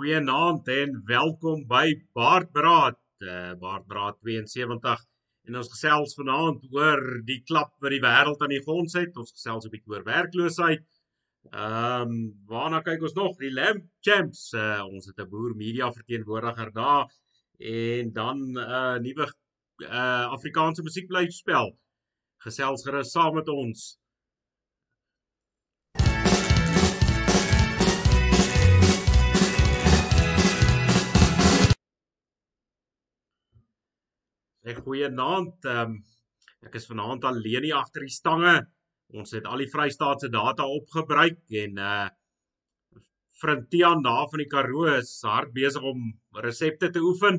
Goeienaand en welkom by Baardbraad, uh, Baardbraad 72. En ons gesels vanaand oor die klap wat die wêreld aan die gons het. Ons gesels 'n bietjie oor werkloosheid. Ehm um, waarna kyk ons nog? Die Lamp Champs. Uh, ons het 'n boer media verteenwoordiger daar en dan 'n uh, nuwe uh, Afrikaanse musiekblyspel. Gesels gerus saam met ons. Ek goeie aand. Um, ek is vanaand alleen hier agter die stange. Ons het al die Vrystaatse data opgebruik en uh Frontian daar van die Karoo is hard besig om resepte te oefen.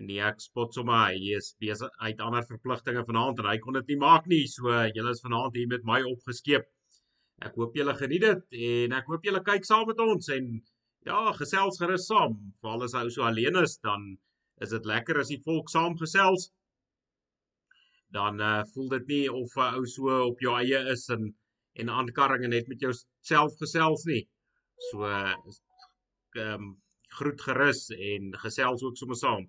En die ek spot sommer hy is besig uit ander verpligtinge vanaand en hy kon dit nie maak nie. So julle is vanaand hier met my opgeskeep. Ek hoop julle geniet dit en ek hoop julle kyk saam met ons en ja, gesels gerus saam. Veral as hy so alleen is dan is dit lekker as die volk saamgesels. Dan uh voel dit nie of 'n uh, ou so op jou eie is en en aankarring net met jou self gesels nie. So ehm um, groet gerus en gesels ook sommer saam.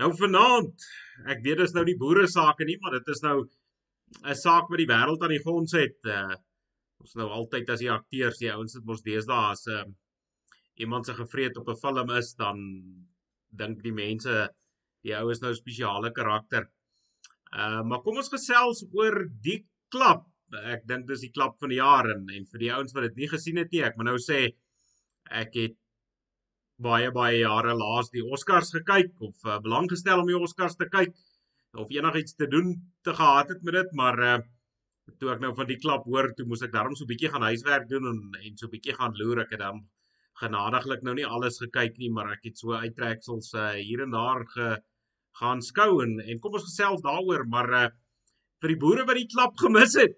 Nou vanaand, ek weet dit is nou die boere sake nie, maar dit is nou 'n saak wat die wêreld aan die gons het. Uh ons nou altyd as die akteurs, die ouens dit mos deesdae as 'n uh, iemand se gevreet op 'n film is dan dink die mense die ou is nou 'n spesiale karakter. Uh maar kom ons gesels oor die klap. Ek dink dis die klap van die jaar en en vir die ouens wat dit nie gesien het nie, ek moet nou sê ek het baie baie jare laas die Oscars gekyk of uh, belang gestel om die Oscars te kyk of enigiets te doen te gehad het met dit, maar uh toe ek nou van die klap hoor, toe moes ek daarom so 'n bietjie gaan huiswerk doen en en so 'n bietjie gaan loer ek het dan genadiglik nou nie alles gekyk nie, maar ek het so uittreksels uh, hier en daar ge gaan skou en en kom ons gesels daaroor, maar uh, vir die boere wat die klap gemis het,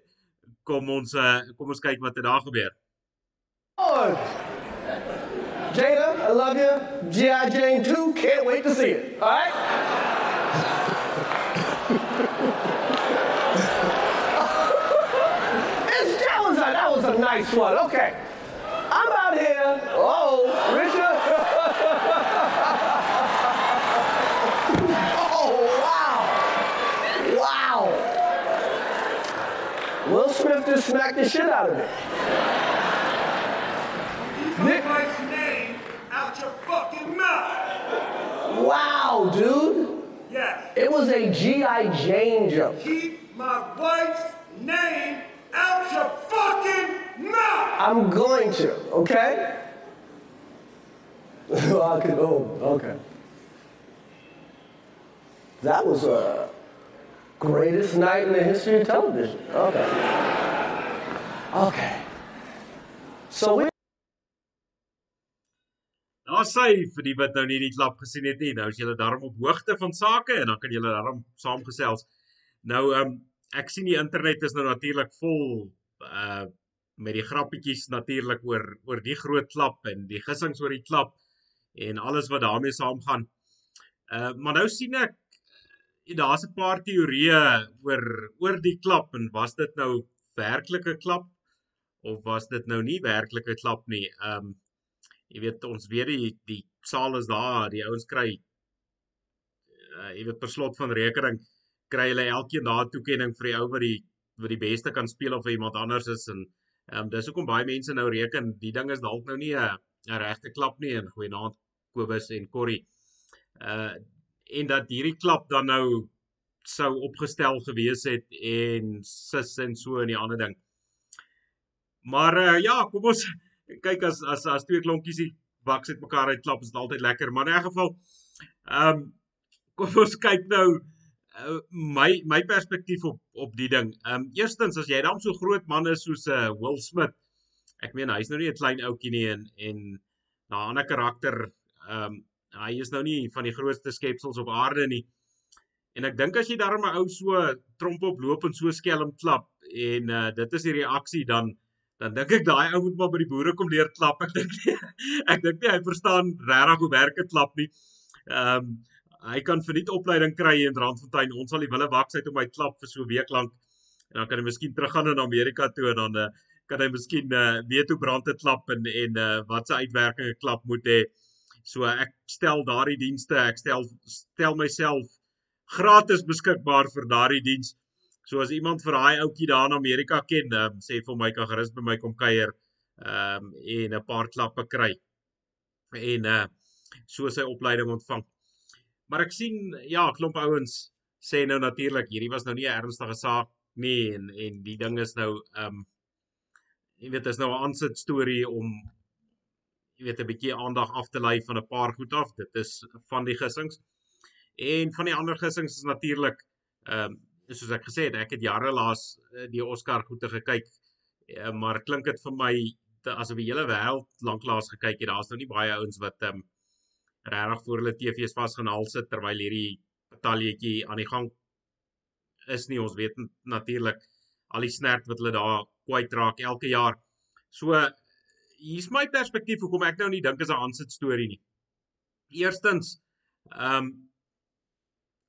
kom ons uh, kom ons kyk wat het daar gebeur. Oh. Jada, I love you. G.I. Jane 2, can't wait to see it. All right? it's, that, was a, that was a nice one. Okay. I'm out here. Oh, Richard. oh, wow. Wow. Will Smith just smacked the shit out of me. Nick wife's name out your fucking mouth. Wow, dude. Yes. It was a G.I. Jane joke. Keep my wife's name out your fucking mouth. I'm going to, okay? I could, oh, okay. That was a greatest night in the history of television. Okay. Okay. So we Daar sê vir die wat nou nie die klap gesien het nie, nou is julle daarom op hoogte van sake en dan kan julle daarom saamgesels. Nou ehm um, ek sien die internet is nou natuurlik vol uh met die grappietjies natuurlik oor oor die groot klap en die gissings oor die klap en alles wat daarmee saamgaan. Uh maar nou sien ek daar's 'n paar teorieë oor oor die klap en was dit nou werklike klap of was dit nou nie werklike klap nie. Um jy weet ons weet die die saal is daar, die ouens kry uh jy weet per slot van rekening kry hulle elkeen daar toekenning vir die ou wat die wat die beste kan speel of iemand anders is en Ehm um, dis hoekom baie mense nou reken die ding is dalk nou nie 'n regte klap nie en goeienaand Kobus en Corrie. Uh en dat hierdie klap dan nou sou opgestel gewees het en sis en so en die ander ding. Maar uh ja, kom ons kyk as as as twee klonkies die baks uit mekaar uit klap is dit altyd lekker, maar in 'n geval ehm um, kom ons kyk nou uh, my my perspektief op op die ding. Ehm um, eerstens as jy dan so groot man is soos 'n uh, Will Smith. Ek meen hy's nou nie 'n klein ouetjie nie en en na 'n ander karakter ehm um, hy is nou nie van die grootste skepsels op aarde nie. En ek dink as jy daarmee 'n ou so tromp op loop en so skelm klap en uh, dit is die reaksie dan dan dink ek daai ou moet maar by die boere kom leer klap. Ek dink ek dink nie hy verstaan regtig hoe werk 'n klap nie. Ehm um, hy kan verniet opleiding kry in Randfontein. Ons sal die wille waks uit om hy klap vir so 'n week lank. En dan kan hy miskien teruggaan in Amerika toe en dan uh, kan hy miskien uh, weet hoe brand dit klap en en uh, wat se uitwerking 'n klap moet hê. So ek stel daardie dienste, ek stel stel myself gratis beskikbaar vir daardie diens. So as iemand vir daai ouetjie daar in Amerika ken, um, sê vir my kan gerus by my kom kuier ehm um, en 'n paar klappe kry. En uh so sy opleiding ontvang. Maar ek sien ja, klomp ouens sê nou natuurlik hierdie was nou nie 'n ernstige saak nie en en die ding is nou ehm um, jy weet is nou 'n aansit storie om jy weet 'n bietjie aandag af te lei van 'n paar goed af. Dit is van die gissings. En van die ander gissings is natuurlik ehm um, soos ek gesê het, ek het jare laas eh, die Oscar goeie gekyk. Uh, maar klink dit vir my asof die hele wêreld lanklaas gekyk het. Daar's nou nie baie ouens wat ehm um, regtig voor hulle TV's vasgenaal sit terwyl hierdie bataljetjie aan die gang is nie. Ons weet natuurlik al die snert wat hulle daar kwyt raak elke jaar. So hier's my perspektief hoekom ek nou nie dink is 'n aansit storie nie. Eerstens, ehm um,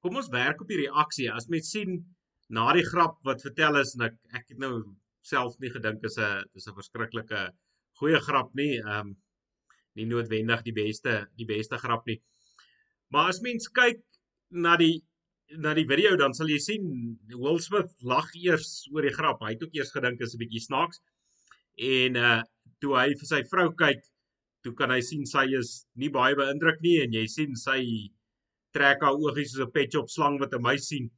kom ons werk op die reaksie. As mens sien na die grap wat vertel is en ek ek het nou self nie gedink is 'n dis 'n verskriklike goeie grap nie. Ehm um, nie noodwendig die beste die beste grap nie. Maar as mens kyk na die na die video dan sal jy sien Will Smith lag eers oor die grap. Hy het ook eers gedink is 'n bietjie snaaks. En uh toe hy vir sy vrou kyk, toe kan hy sien sy is nie baie beïndruk nie en jy sien sy trek haar oogies soos 'n pet shop slang wat 'n mens sien.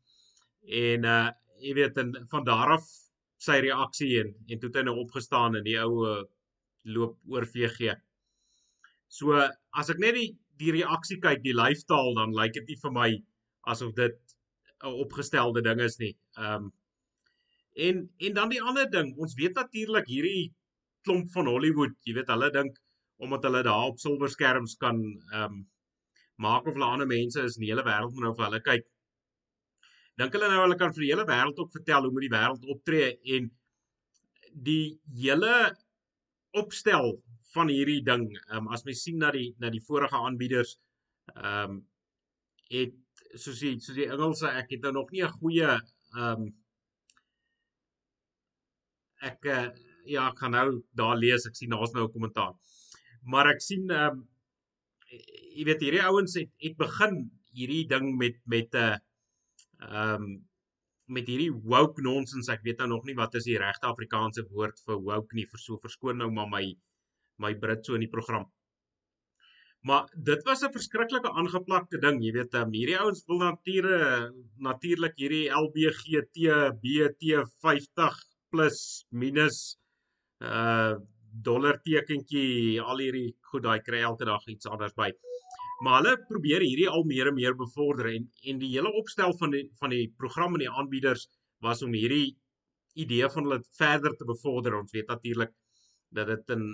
En uh jy weet en van daar af sy reaksie en en toe het hy nou opgestaan en die ou uh, loop oor VG. So as ek net die die reaksie kyk, die lyfstaal dan lyk dit nie vir my asof dit 'n opgestelde ding is nie. Ehm um, en en dan die ander ding, ons weet natuurlik hierdie klomp van Hollywood, jy weet hulle dink omdat hulle daar op silverskerms kan ehm um, maak of hulle ander mense is in die hele wêreld moet nou vir hulle kyk. Dink hulle nou hulle kan vir die hele wêreld ook vertel hoe moet die wêreld optree en die hele opstel van hierdie ding, ehm um, as mens sien na die na die vorige aanbieders ehm um, het soos die soos die Engelse ek het nou nog nie 'n goeie ehm um, ek uh, ja, ek gaan nou daar lees, ek sien daar's nou 'n kommentaar. Maar ek sien ehm um, jy weet hierdie ouens het het begin hierdie ding met met 'n uh, ehm um, met hierdie woke nonsens. Ek weet nou nog nie wat is die regte Afrikaanse woord vir woke nie. Vir so verskoon nou maar my my Brit so in die program. Maar dit was 'n verskriklike aangeplakte ding, jy weet, um, hierdie ouens wil nature natuurlik hierdie LBGT BT50 plus minus uh dollar tekentjie al hierdie goed daai kry elke dag iets anders by. Maar hulle probeer hierdie al meer en meer bevorder en en die hele opstel van die van die program en die aanbieders was om hierdie idee van hulle verder te bevorder. Ons weet natuurlik dat dit in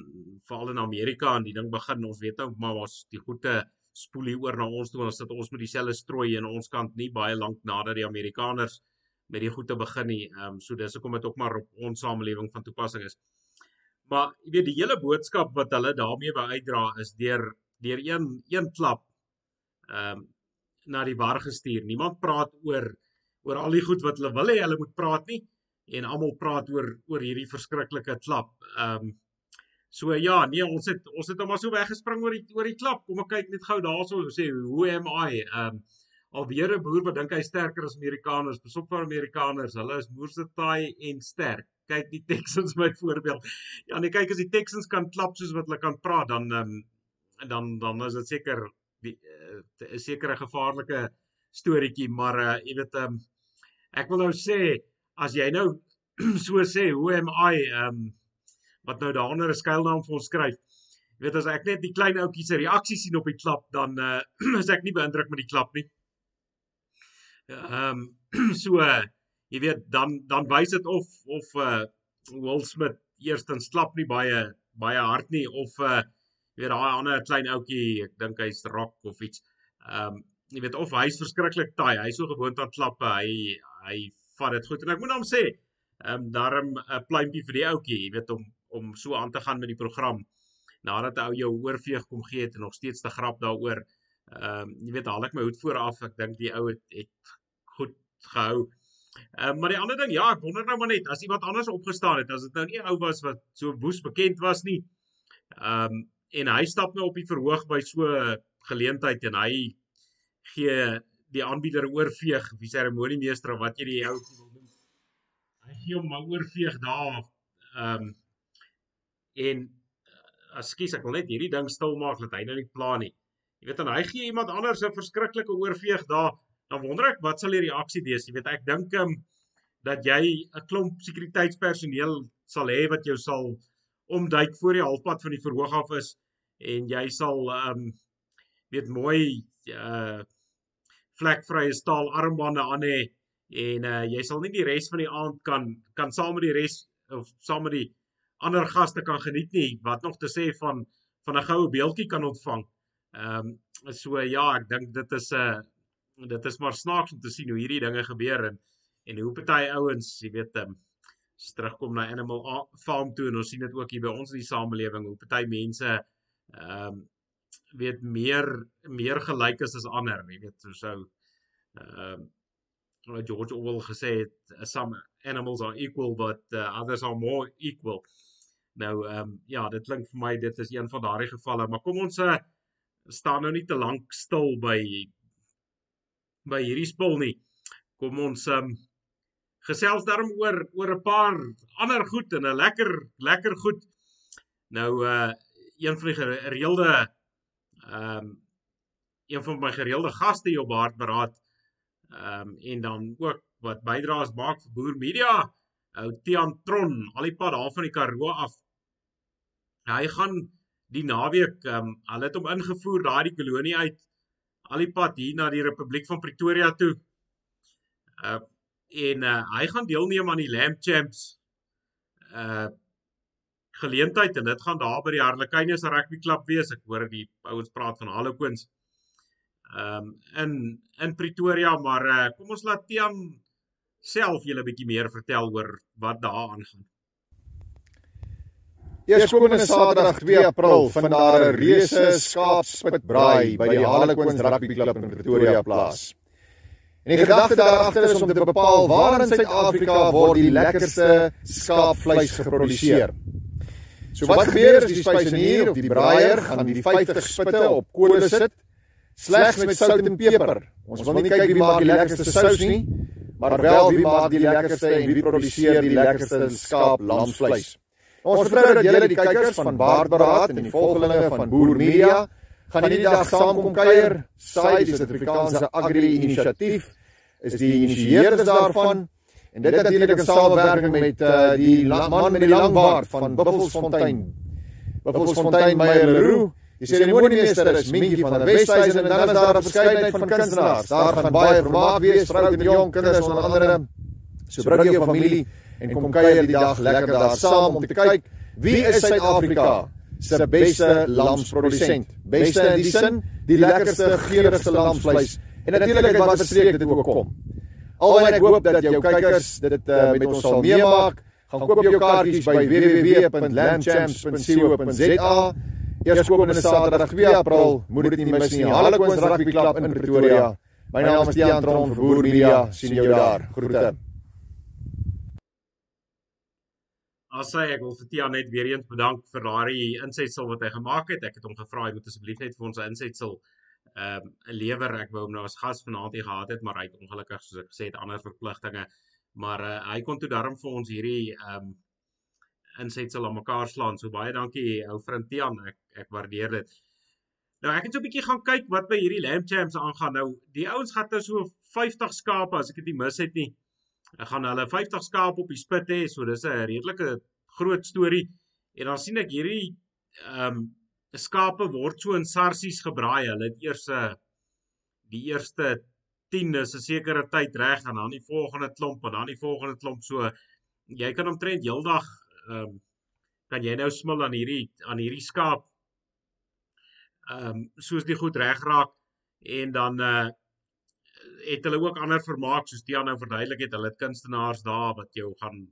veral in Amerika aan die ding begin. Ons weet nou maar ons die goeie spoel hier oor na ons toe. Ons sit ons met dieselfde strooi aan ons kant nie baie lank nadat die Amerikaners met die goeie begin nie. Ehm um, so dis hoekom dit ook maar op ons samelewing van toepassing is. Maar jy weet die hele boodskap wat hulle daarmee wou uitdra is deur deur een een klap ehm um, na die war gestuur. Niemand praat oor oor al die goed wat hulle wil hê hulle moet praat nie en almal praat oor oor hierdie verskriklike klap. Ehm um, So ja, nee, ons het ons het hom maar so weggespring oor die oor die klap. Kom ek kyk net gou daarso sê who am I? Ehm um, alweer 'n boer wat dink hy sterker as Amerikaners. Besop vir Amerikaners. Hulle is moerse taai en sterk. Kyk die Texans my voorbeeld. Ja, nee, kyk as die Texans kan klap soos wat hulle kan praat, dan um, dan dan is dit seker die 'n uh, sekere gevaarlike storieetjie, maar uh, jy weet um, ek wil nou sê as jy nou so sê, who am I? Um, wat nou daaronder 'n skuilnaam vir ons skryf. Jy weet as ek net die klein ouetjie se reaksie sien op die klap, dan uh, is ek nie beïndruk met die klap nie. Ehm um, so uh, jy weet dan dan wys dit of of uh Will Smith eerstens klap nie baie baie hard nie of uh jy weet daai ander klein ouetjie, ek dink hy's rock of iets. Ehm um, jy weet of hy's verskriklik taai. Hy's so gewoond aan klappe. Hy hy vat dit goed en ek moet hom sê, ehm um, daarom 'n pluimpie vir die ouetjie, jy weet om om so aan te gaan met die program nadat ou jou oorveeg kom gee het en nog steeds te grap daaroor. Ehm um, jy weet haal ek my hoed vooraf. Ek dink die ou het, het goed gehou. Uh, maar die ander ding, ja, ek wonder nou maar net as iemand anders opgestaan het, as dit nou nie ou was wat so woes bekend was nie. Ehm um, en hy stap nou op die verhoog by so geleentheid en hy gee die aanbieder oorveeg, die seremoniemeester of wat jy die ou wil noem. Hy gee hom maar oorveeg daar. Ehm um, en ekskuus, ek wil net hierdie ding stil maak dat hy nou nie pla nie. Jy weet dan hy gee iemand anders 'n verskriklike oorveeg daar dan wonder ek wat sal die reaksie wees. Jy weet ek dink um, dat jy 'n klomp sekuriteitspersoneel sal hê wat jou sal omduik voor die halfpad van die verhoog af is en jy sal um, weet mooi uh vlekvrye staal armbande aan hê en uh jy sal nie die res van die aand kan kan saam met die res of saam met die ander gaste kan geniet nie wat nog te sê van van 'n goue beeldjie kan ontvang. Ehm um, so ja, ek dink dit is 'n uh, dit is maar snaaks om te sien hoe hierdie dinge gebeur en en hoe party ouens, jy weet, um, terugkom na Animal Farm toe en ons sien dit ook hier by ons in die samelewing hoe party mense ehm um, weet meer meer gelyk is as ander, jy weet, so sou ehm um, George Orwell gesê het some animals are equal but uh, others are more equal. Nou ehm um, ja, dit klink vir my dit is een van daardie gevalle, maar kom ons uh, staan nou nie te lank stil by by hierdie spul nie. Kom ons um gesels daarom oor oor 'n paar ander goed en 'n lekker lekker goed. Nou uh een van die gereelde um een van my gereelde gaste hier op Hartberaad um en dan ook wat bydraes maak vir Boer Media, ou Tian Tron, al die pad daar van die Karoo af. Hy gaan die naweek um hulle het hom ingevoer daai kolonie uit al die pad hier na die Republiek van Pretoria toe. Uh en uh hy gaan deelneem aan die Lamb Champs uh geleentheid en dit gaan daar by die Harlequins Rugby Klub wees. Ek hoor die ouens praat van Harlequins. Um in in Pretoria, maar uh kom ons laat Tian self julle 'n bietjie meer vertel oor wat daar aangaan. Eerskomende Saterdag 2 April vind daar 'n reuse skaapspitbraai by die Harlequins Rugby Club in Pretoria plaas. En die gedagte daar agter is om te bepaal waar in Suid-Afrika word die lekkerste skaapvleis geproduseer. So wat gebeur is die spysenier of die braaier gaan die 50 spitte op kole sit slegs met sout en peper. Ons wil nie kyk wie maak die lekkerste sous nie, maar wel wie maak die lekkerste en wie produseer die lekkerste skaap lamsvleis. Ons vertrou dat julle die kykers van Baardberaad en die volgelinge van Boer Media gaan hierdie dag saam kom kuier. Saai die Suid-Afrikaanse Agri Inisiatief is die initieerders daarvan en dit natuurlik in samewerking met uh, die man met die lang baard van Buffelsfontein. Buffelsfontein Meyer Leroux. Die seremoniemeester is Mingie van der Westhuizen en dan is daar 'n verskeidenheid van kunstenaars. Daar gaan baie vermaak wees, vroue en jong kinders onder andere. So bring jou familie en kom kuier die dag lekker daar saam om te kyk wie is Suid-Afrika se beste lamsprodusent. Beste in die sin, die lekkerste, geurigste lamsvleis en natuurlik wat verstreek dit ook kom. Alhoewel ek hoop dat jou kykers dit uh, met ons sal meemaak, gaan koop jou kaartjies by www.lamchamps.co.za. Eerskomende Saterdag 2 April, moet dit nie mis nie. Harlequins Rugby Club in Pretoria. My naam is Tiaan Tron vir Boer Media. sien jou daar. Groete. Asai, ek wil vir Tia net weer eens bedank vir daardie insetsel wat hy gemaak het. Ek het hom gevra hy moet asseblief net vir ons 'n insetsel ehm um, lewer. Ek wou hom nou as gas vanaand hier gehad het, maar hy het ongelukkig soos ek gesê het ander verpligtinge. Maar uh, hy kon toe daarom vir ons hierdie ehm um, insetsel aan mekaar slaan. So baie dankie ou vriend Tian. Ek ek waardeer dit. Nou ek het so 'n bietjie gaan kyk wat by hierdie Lamb Champs aangaan. Nou die ouens gaan nou so 50 skape as ek dit nie mis het nie. Ek gaan hulle 50 skaap op die spit hê, so dis 'n redelike groot storie. En dan sien ek hierdie ehm um, skape word so in sarsies gebraai. Hulle het eers 'n uh, die eerste 10 is 'n sekere tyd reg en dan die volgende klomp en dan die volgende klomp so jy kan omtrent heeldag ehm um, kan jy nou smil aan hierdie aan hierdie skaap. Ehm um, soos die goed reg raak en dan uh het hulle ook ander vermaak soos Tiaan nou verduidelik het. Hulle het kunstenaars daar wat jou gaan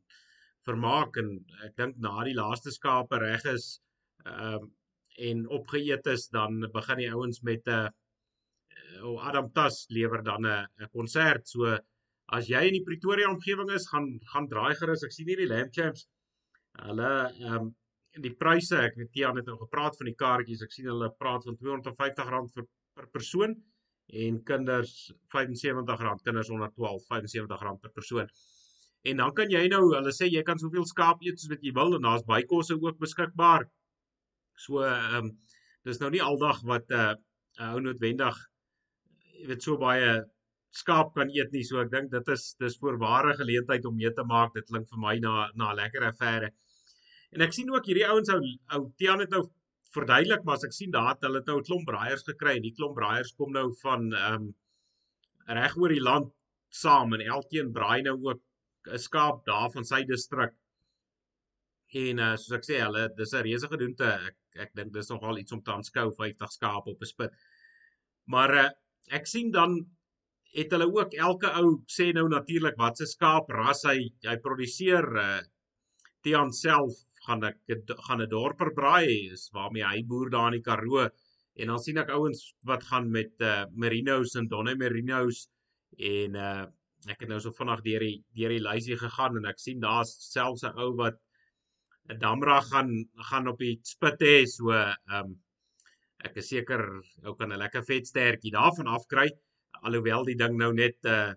vermaak en ek dink na die laaste skape reg is ehm um, en opgeëet is dan begin die ouens met 'n uh, Adam Tas lewer dan 'n 'n konsert. So as jy in die Pretoria omgewing is, gaan gaan draai gerus. Ek sien hier die Lamb Champs. Hulle ehm um, die pryse, ek weet Tiaan het nou gepraat van die kaartjies. Ek sien hulle praat van R250 vir per persoon en kinders R75, kinders onder 12 R75 per persoon. En dan kan jy nou, hulle sê jy kan soveel skaap eet soos wat jy wil en daar's bykosse ook beskikbaar. So ehm um, dis nou nie aldag wat 'n uh, ou noodwendig jy weet so baie skaap kan eet nie. So ek dink dit is dis voorware geleentheid om mee te maak. Dit klink vir my na na 'n lekker affære. En ek sien ook hierdie ouens ou ou Tiaan het nou verduidelik maar as ek sien daar het hulle nou 'n klomp braaiers gekry en die klomp braaiers kom nou van ehm um, reg oor die land saam en elkeen braai nou ook 'n skaap daar van sy distrik. En uh, soos ek sê, hulle dis 'n reuse gedoente. Ek ek dink dis nogal iets om te aanskou 50 skaap op 'n spit. Maar uh, ek sien dan het hulle ook elke ou sê nou natuurlik wat se skaap ras hy hy produseer uh, Tian self gaan ek gaan 'n dorper braai is waarmee hy boer daar in die Karoo. En dan sien ek ouens wat gaan met uh, merinos en donne merinos en uh, ek het nou so vinnig deur die deur die lysie gegaan en ek sien daar's selfs 'n ou wat 'n damra gaan gaan op die spit hê. So ehm um, ek is seker ou kan 'n lekker vet stertjie daarvan afkry alhoewel die ding nou net uh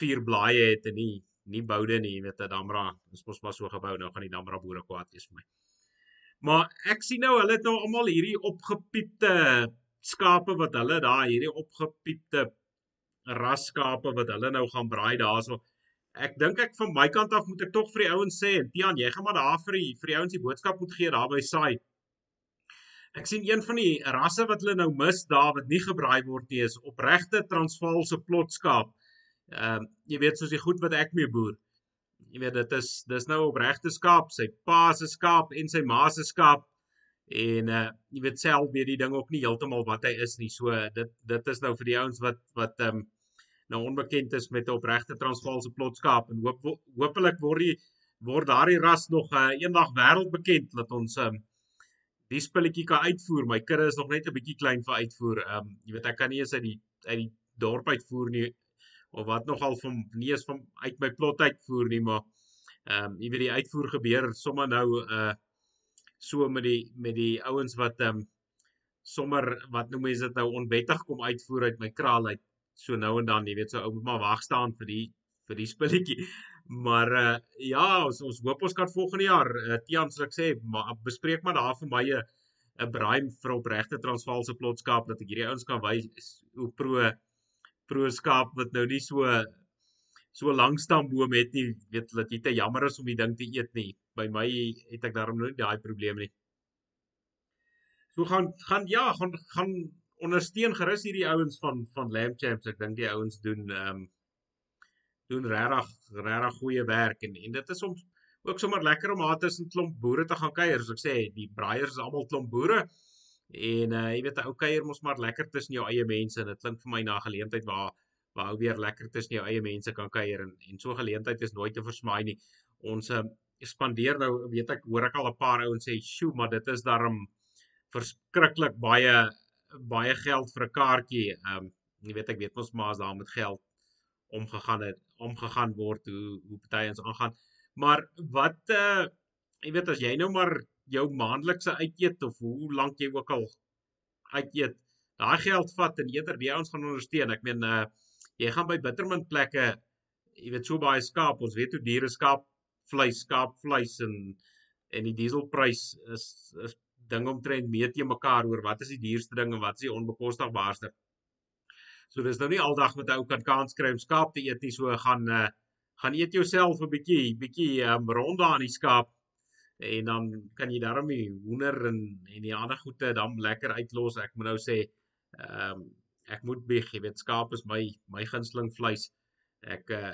vier blaaie het en nie nie boude nie, jy weet, Damra, ons mos maar so gebou, nou gaan die Damra boere kwaad wees vir my. Maar ek sien nou hulle het nou almal hierdie opgepiepte skape wat hulle daar hierdie opgepiepte rasskape wat hulle nou gaan braai daarso. Ek dink ek van my kant af moet ek tog vir die ouens sê, Tian, jy gaan maar daar vir die vir die ouens die boodskap moet gee daar by saai. Ek sien een van die rasse wat hulle nou mis daar wat nie gebraai word nie is opregte Transvaalse plotskaap. Ehm uh, jy weet soos die goed wat ek mee boer. Jy weet dit is dis nou opregte skaap, sy pa se skaap en sy ma se skaap en uh jy weet self weet die ding ook nie heeltemal wat hy is nie. So dit dit is nou vir die ouens wat wat ehm um, nou onbekend is met 'n opregte Transvaalse plotskaap en hoop hopelik word die word daardie ras nog uh, eendag wêreldbekend dat ons um, die spulletjie kan uitvoer. My kudde is nog net 'n bietjie klein vir uitvoer. Ehm um, jy weet ek kan nie eens uit die uit die dorp uitvoer nie of wat nogal van eens van uit my plot uitvoer nie, maar ehm um, jy weet die uitvoer gebeur sommer nou uh so met die met die ouens wat ehm um, sommer wat noem mense dit nou onwettig kom uitvoer uit my kraal uit so nou en dan, jy weet so ou moet maar wag staan vir die vir die spulletjie. Maar uh ja, ons ons hoop ons kan volgende jaar uh, Tian sê ek sê maar bespreek maar daar vir my 'n 'n braai vir opregte Transvaalse plotskaap dat ek hierdie ouens kan wys hoe pro proskaap wat nou nie so so lank stamboom het nie, weet dat dit te jammer is om die ding te eet nie. By my het ek daarom nooit daai probleem nie. So gaan gaan ja, gaan gaan ondersteun gerus hierdie ouens van van Lamb Champs. Ek dink die ouens doen ehm um, doen regtig regtig goeie werk en en dit is soms ook sommer lekker om daar tussen klomp boere te gaan kuier. Soos ek sê, die braaiers is almal klomp boere. En uh jy weet 'n ou kuier mos maar lekker tussen jou eie mense en dit klink vir my na geleentheid waar waar ou weer lekker tussen jou eie mense kan kuier en en so geleentheid is nooit te versmaai nie. Ons uh spandeer nou weet ek hoor ek al 'n paar ouens sê, "Sjoe, maar dit is daarom verskriklik baie baie geld vir 'n kaartjie." Um jy weet ek weet mos maar as daar met geld omgegaan het omgegaan word hoe hoe party ons aangaan. Maar wat uh jy weet as jy nou maar jou maandelikse uiteet of hoe lank jy ook al uiteet, daai geld vat en eerder die ouens gaan ondersteun. Ek meen uh jy gaan by bittermin plekke, jy weet so baie skaap, ons weet hoe duur is skaap vleis, skaap vleis en en die dieselprys is is ding omtrent meet jy mekaar oor wat is die duurste ding en wat is die onbekostigbaarste. So dis nou nie aldag met 'n ou kan kans kry om skaap te eet nie, so gaan uh gaan eet jouself 'n bietjie bietjie um, ronde aan die skaap en dan kan jy daarmee hoender en en die ander goede dan lekker uitlos. Ek moet nou sê ehm um, ek moet bieg, jy weet skaap is my my gunsteling vleis. Ek uh,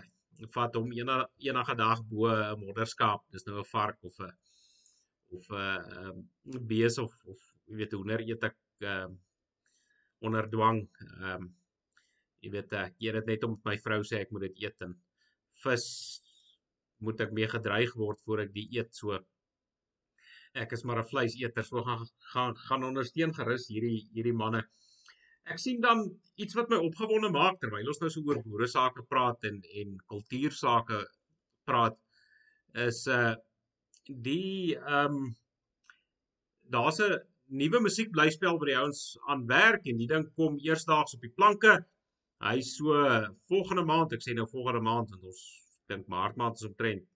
vat hom ena, enige dag bo 'n modderskaap. Dis nou 'n vark of 'n of 'n um, bees of of jy weet hoender eet ek ehm um, onder dwang. Ehm um, jy weet ek eet dit net om my vrou sê ek moet dit eet en vis moet ek mee gedreig word voor ek die eet so ek is maar 'n vleiseter, so gaan gaan gaan ondersteun gerus hierdie hierdie manne. ek sien dan iets wat my opgewonde maak terwyl ons nou so oor boere sake praat en en kultuursake praat is uh die ehm um, daar's 'n nuwe musiekblyspel wat die ouens aan werk en die ding kom eersdaags op die planke. Hy so volgende maand, ek sê nou volgende maand want ons dink maart maand is omtrent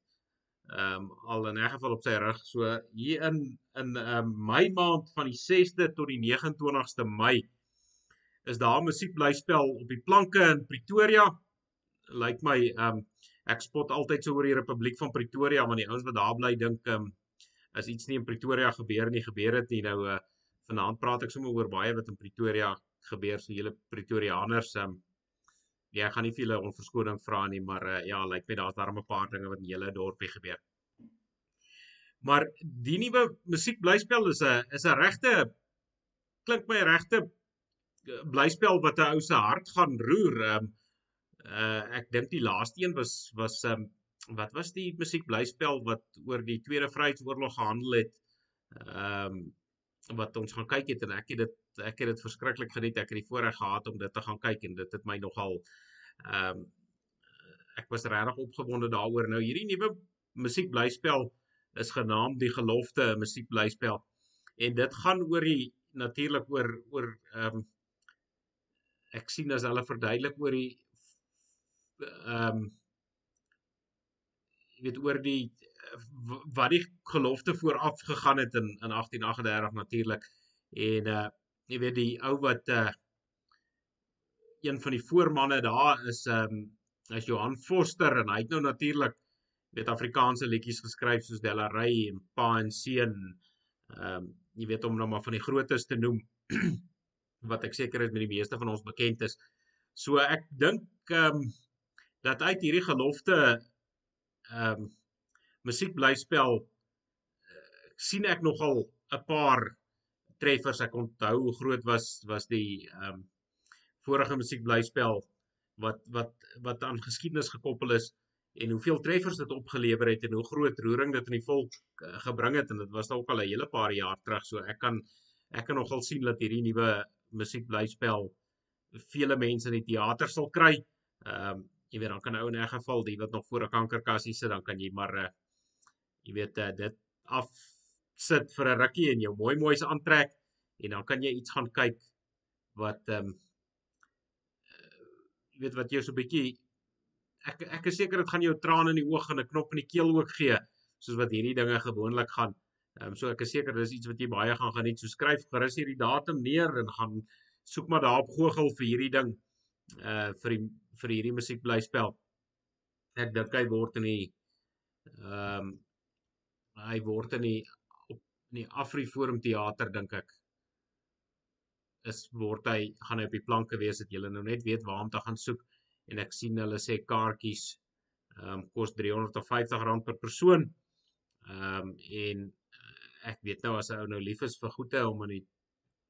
ehm um, al in 'n geval op sy rug. So hier in in ehm um, Mei maand van die 6de tot die 29ste Mei is daar 'n musiekblyspel op die planke in Pretoria. Lyk like my ehm um, ek spot altyd so oor die Republiek van Pretoria want die ouens wat daar bly dink ehm um, as iets nie in Pretoria gebeur nie, gebeur dit nie. Nou uh vanaand praat ek sommer oor baie wat in Pretoria gebeur, so julle Pretoriaaners um ja, ek gaan nie vir julle onverskoning vra nie, maar uh ja, lyk like my daar's daar 'n paar dinge wat in julle dorpie gebeur. Maar die nuwe musiekblyspel is 'n is 'n regte klink my regte eh, blyspel wat 'n ou se hart gaan roer. Um uh ek dink die laaste een was was um wat was die musiekblyspel wat oor die Tweede Vryheidsoorlog gehandel het? Ehm um, wat ons gaan kyk het en ek het dit ek het dit verskriklik geniet. Ek het die voorreg gehad om dit te gaan kyk en dit het my nogal ehm um, ek was regtig opgewonde daaroor. Nou hierdie nuwe musiekblyspel is genaamd Die Gelofte musiekblyspel. En dit gaan oor die natuurlik oor oor ehm um, ek sien as hulle verduidelik oor die ehm um, jy weet oor die wat die gelofte vooraf gegaan het in in 1838 natuurlik en uh jy weet die ou wat uh een van die voormanne daar is um is Johan Foster en hy het nou natuurlik weet Afrikaanse liedjies geskryf soos Delarey en Pa en Seun um jy weet om nou maar van die grootes te noem wat ek seker is met die meeste van ons bekend is. So ek dink um dat uit hierdie gelofte ehm um, musiekblyspel uh, sien ek nogal 'n paar treffers. Ek onthou hoe groot was was die ehm um, vorige musiekblyspel wat wat wat aan geskiedenis gekoppel is en hoeveel treffers dit opgelewer het en hoe groot roering dit in die volk uh, gebring het en dit was dalk al 'n hele paar jaar terug. So ek kan ek kan nogal sien dat hierdie nuwe musiekblyspel vele mense in die teater sal kry. Ehm um, jy weet dan kan ou in 'n geval die wat nog voor 'n kankerkassie sit dan kan jy maar uh, jy weet uh, dit af sit vir 'n rukkie en jou mooi mooi se aantrek en dan kan jy iets gaan kyk wat ehm um, jy weet wat jou so 'n bietjie ek ek is seker dit gaan jou trane in die oog en 'n knop in die keel ook gee soos wat hierdie dinge gewoonlik gaan. Ehm um, so ek is seker dis iets wat jy baie gaan geniet. So skryf gerus hierdie datum neer en gaan soek maar daar op Google vir hierdie ding uh vir die vir hierdie musiekblyspel. Ek dink hy word in die ehm um, hy word in die in die Afriforum teater dink ek is word hy gaan hy op die planke wees dat julle nou net weet waar om te gaan soek en ek sien hulle sê kaartjies ehm um, kos R350 per persoon. Ehm um, en ek weet nou as 'n ou nou lief is vir goeie om in die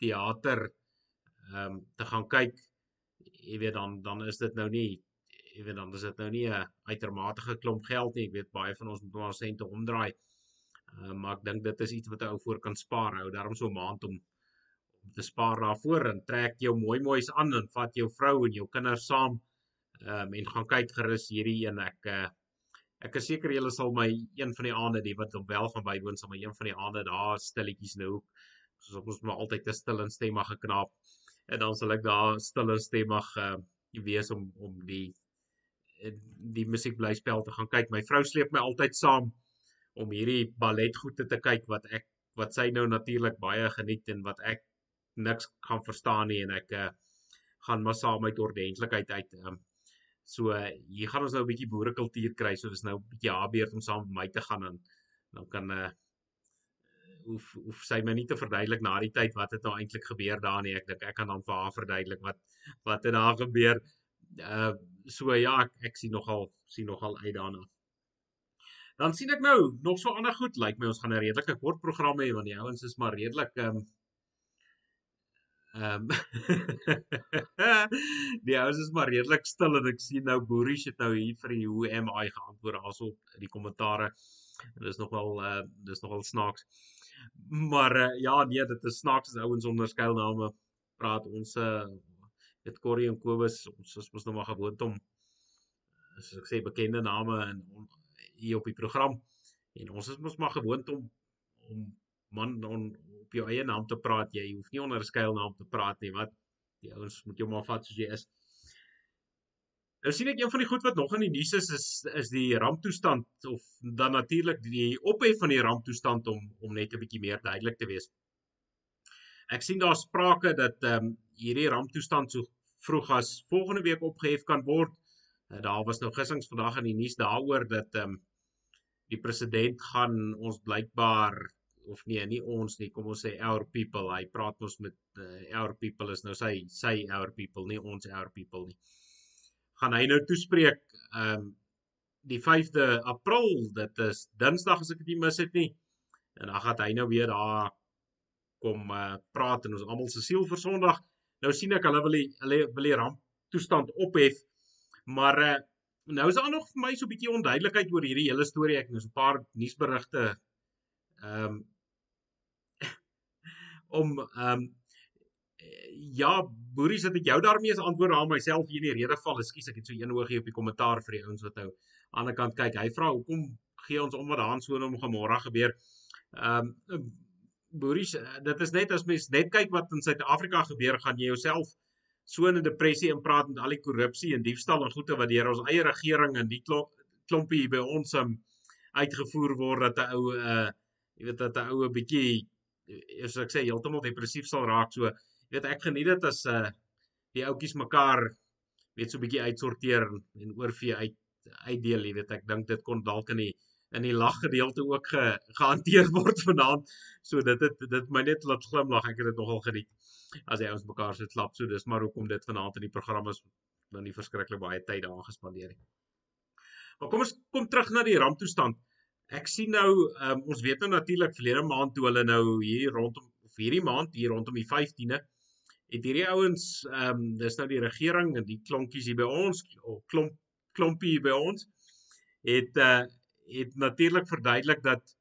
teater ehm um, te gaan kyk jy weet dan dan is dit nou nie jy weet dan is dit nou nie 'n uitermate klomp geld nie. Ek weet baie van ons moet maar sente omdraai. Uh, maar ek dink dit is iets wat 'n ou voor kan spaar. Hou daarom so 'n maand om om te spaar daarvoor en trek jou mooi moois aan en vat jou vrou en jou kinders saam. Ehm um, en gaan kyk gerus hierdie een ek uh, ek is seker julle sal my een van die aande die wat wel gaan bywoon sal my een van die aande daar stilletjies nou soos ons maar altyd te stil en stemmig geknaap en dan sal ek daar stille stemmig uh wees om om die die musiekblyspel te gaan kyk. My vrou sleep my altyd saam om hierdie balletgoede te kyk wat ek wat sy nou natuurlik baie geniet en wat ek niks gaan verstaan nie en ek uh gaan maar saam met ordentlikheid uit. Um so uh, hier gaan ons nou 'n bietjie boerekultuur kry. So dis nou 'n bietjie haar beurt om saam met my te gaan en dan kan uh hoef hoef sy my nie te verduidelik na die tyd wat het nou eintlik gebeur daar nie. Ek dink ek kan dan vir haar verduidelik wat wat het daar gebeur. Uh so ja, ek, ek sien nogal sien nogal uit daarna. Dan sien ek nou nog so ander goed. Lyk like my ons gaan 'n redelike kort program hê want die ouens is maar redelik ehm um, ehm um, die ouens is maar redelik stil en ek sien nou Boerie het nou hier vir die hoe am I geantwoord daarso in die kommentaare. En dis nogal uh dis nogal snaaks. Maar uh, ja, nee, dit is snaaks as ouens onder skuilname praat. Ons uh, dit Corrie en Kobus ons is mos nou maar gewoond om soos ek sê bekende name on, hier op die program en ons is mos maar gewoond om om man on, op jou eie naam te praat jy hoef nie onder 'n skuilnaam te praat nie wat die ouens moet jou maar vat soos jy is Nou sien ek een van die goed wat nog in die nuus is is is die ramptoestand of dan natuurlik die ophef van die ramptoestand om om net 'n bietjie meer duidelik te wees. Ek sien daar sprake dat ehm um, hierdie ramptoestand so vroeg as volgende week opgehef kan word. Uh, daar was nou gissings vandag in die nuus daaroor dat ehm um, die president gaan ons blykbaar of nee, nie ons nie, kom ons sê our people. Hy praat mos met uh, our people is nou sy sy our people, nie ons our people nie. Gaan hy nou toespreek ehm um, die 5de April, dit is Dinsdag as ek dit nie mis het nie. En dan gaan hy nou weer daar kom uh, praat en ons almal se siel vir Sondag. Nou sien ek hulle wil die, hulle wil die ramp toestand ophef. Maar uh, nou is daar nog vir my so 'n bietjie onduidelikheid oor hierdie hele storie. Ek het nou so 'n paar nuusberigte ehm um, om ehm um, ja, Boerie, sit ek jou daarmee as antwoord aan myself hier in die rede val. Ekskuus, ek het so een oogie op die kommentaar vir die ouens wat nou aan die ander kant kyk. Hy vra hoekom gee ons om wat daar so om môre gebeur. Ehm um, Boeries, dit is net as mens net kyk wat in Suid-Afrika gebeur, gaan jy jouself so in 'n depressie inpraat met al die korrupsie en diefstal en goede wat deur ons eie regering en die klompie by ons um, uitgevoer word dat 'n ou uh jy weet dat 'n ou 'n bietjie as ek sê heeltemal depressief sal raak. So jy weet ek geniet dit as uh die ouetjies mekaar weet so 'n bietjie uitsorteer en oorvee uit uitdeel jy weet. Ek dink dit kon dalk in die in die lag gedeelte ook ge, gehanteer word vanaand. So dit het dit my net laat glimlag. Ek het dit nogal geniet as hy ons mekaar so klap. So dis maar hoekom dit vanaand in die program is dan nie verskriklik baie tyd daaraan gespandeer nie. Maar kom ons kom terug na die ramptoestand. Ek sien nou um, ons weet nou natuurlik verlede maand toe hulle nou hier rondom of hierdie maand hier rondom die 15de het hierdie ouens ehm um, dis nou die regering en die klonkies hier by ons of klomp klompie hier by ons het uh, het natuurlik verduidelik dat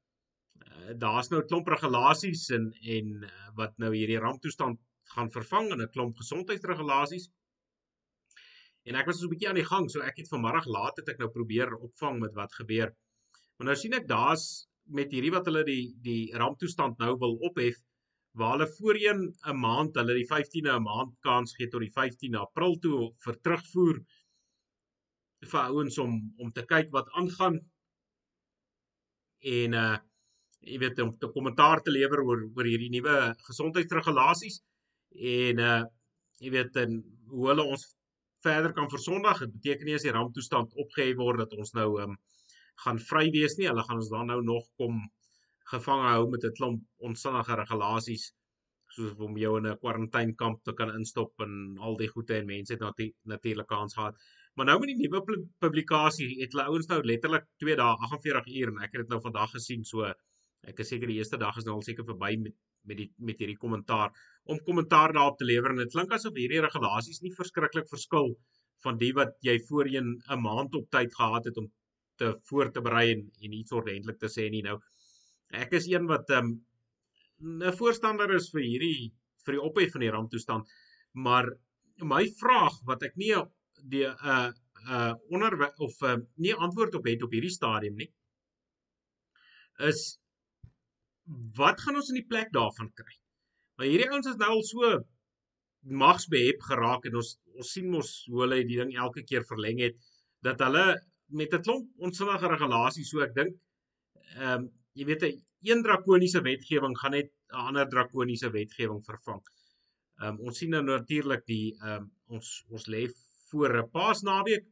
uh, daar's nou 'n klomp regulasies en en uh, wat nou hierdie ramptoestand gaan vervang in 'n klomp gesondheidsregulasies. En ek was so 'n bietjie aan die gang, so ek het vanmiddag laat het ek nou probeer opvang met wat gebeur. Maar nou sien ek daar's met hierdie wat hulle die die ramptoestand nou wil ophef waar hulle voorheen 'n maand, hulle die 15de 'n maand kans gee tot die 15de April toe vir terugvoer vir ouens om om te kyk wat aangaan en uh jy weet om 'n kommentaar te lewer oor oor hierdie nuwe gesondheidsregulasies en uh jy weet en hoe hulle ons verder kan versondag. Dit beteken nie as die ramptoestand opgehef word dat ons nou um gaan vry wees nie. Hulle gaan ons dan nou nog kom gevange hou met 'n klomp onsinnige regulasies soos om jou in 'n kwarantainekamp te kan instop en al die goede en mense het natuurlik kans gehad. Maar nou met die nuwe publikasie het hulle ouens nou letterlik 2 dae 48 uur en ek het dit nou vandag gesien so ek is seker die eerste dag is nou al seker verby met met die met hierdie kommentaar om kommentaar daarop te lewer en dit klink asof hierdie regulasies nie verskriklik verskil van die wat jy voorheen 'n maand op tyd gehad het om te voor te berei en, en iets ordentlik te sê nie. Nou ek is een wat ehm, 'n um, voorstander is vir hierdie vir die ophef van die ramptoestand maar my vraag wat ek nie die uh uh onder of uh, nie antwoord op het op hierdie stadium nie is wat gaan ons in die plek daarvan kry? Maar hierdie ouens is nou al so magsbehep geraak en ons ons sien mos hoe hulle die ding elke keer verleng het dat hulle met 'n klomp onsinnige regulasies so ek dink ehm um, jy weet 'n een drakoniese wetgewing gaan net 'n ander drakoniese wetgewing vervang. Ehm um, ons sien nou natuurlik die ehm um, ons ons lê voor 'n Paasnaweek.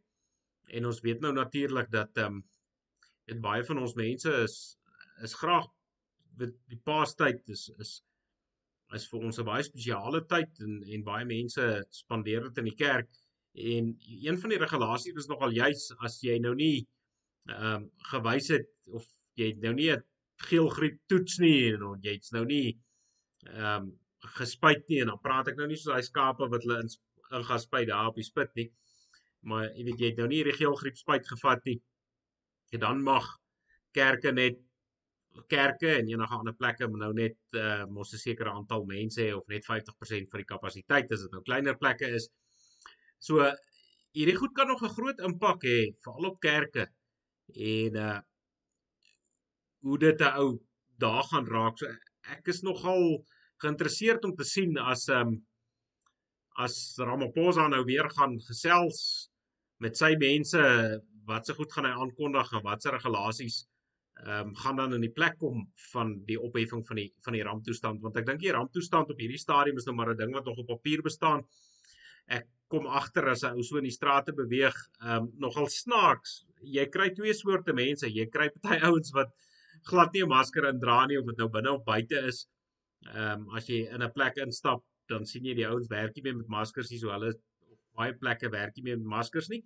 En ons weet nou natuurlik dat ehm um, dit baie van ons mense is is graag die Paastyd is is is vir ons 'n baie spesiale tyd en en baie mense spandeer dit in die kerk. En een van die regulasies is nogal juis as jy nou nie ehm um, gewys het of jy nou nie 'n geelgriep toets nie en jy's nou nie ehm um, gespuit nie en dan praat ek nou nie so daai skape wat hulle in ingaspuit daar op die spit nie. Maar jy weet jy het nou nie regielgriep spuit gevat nie. En dan mag kerke net kerke en enige ander plekke nou net uh, mos 'n sekere aantal mense hê of net 50% van die kapasiteit as dit nou kleiner plekke is. So hierdie goed kan nog 'n groot impak hê veral op kerke en uh hoe dit 'n ou daar gaan raak. So ek is nogal geïnteresseerd om te sien as ehm um, as Ramaphosa nou weer gaan gesels met sy mense wat se goed gaan hy aankondig en wat se regulasies ehm um, gaan dan in die plek kom van die opheffing van die van die ramptoestand want ek dink die ramptoestand op hierdie stadium is nou maar 'n ding wat nog op papier bestaan. Ek kom agter as 'n ou so in die strate beweeg, ehm um, nogal snaaks. Jy kry twee soorte mense. Jy kry party ouens wat glad nie 'n masker indra nie of dit nou binne of buite is. Ehm um, as jy in 'n plek instap, dan sien jy die ouens werk nie meer met maskers nie, so hulle op baie plekke werk nie meer met maskers nie.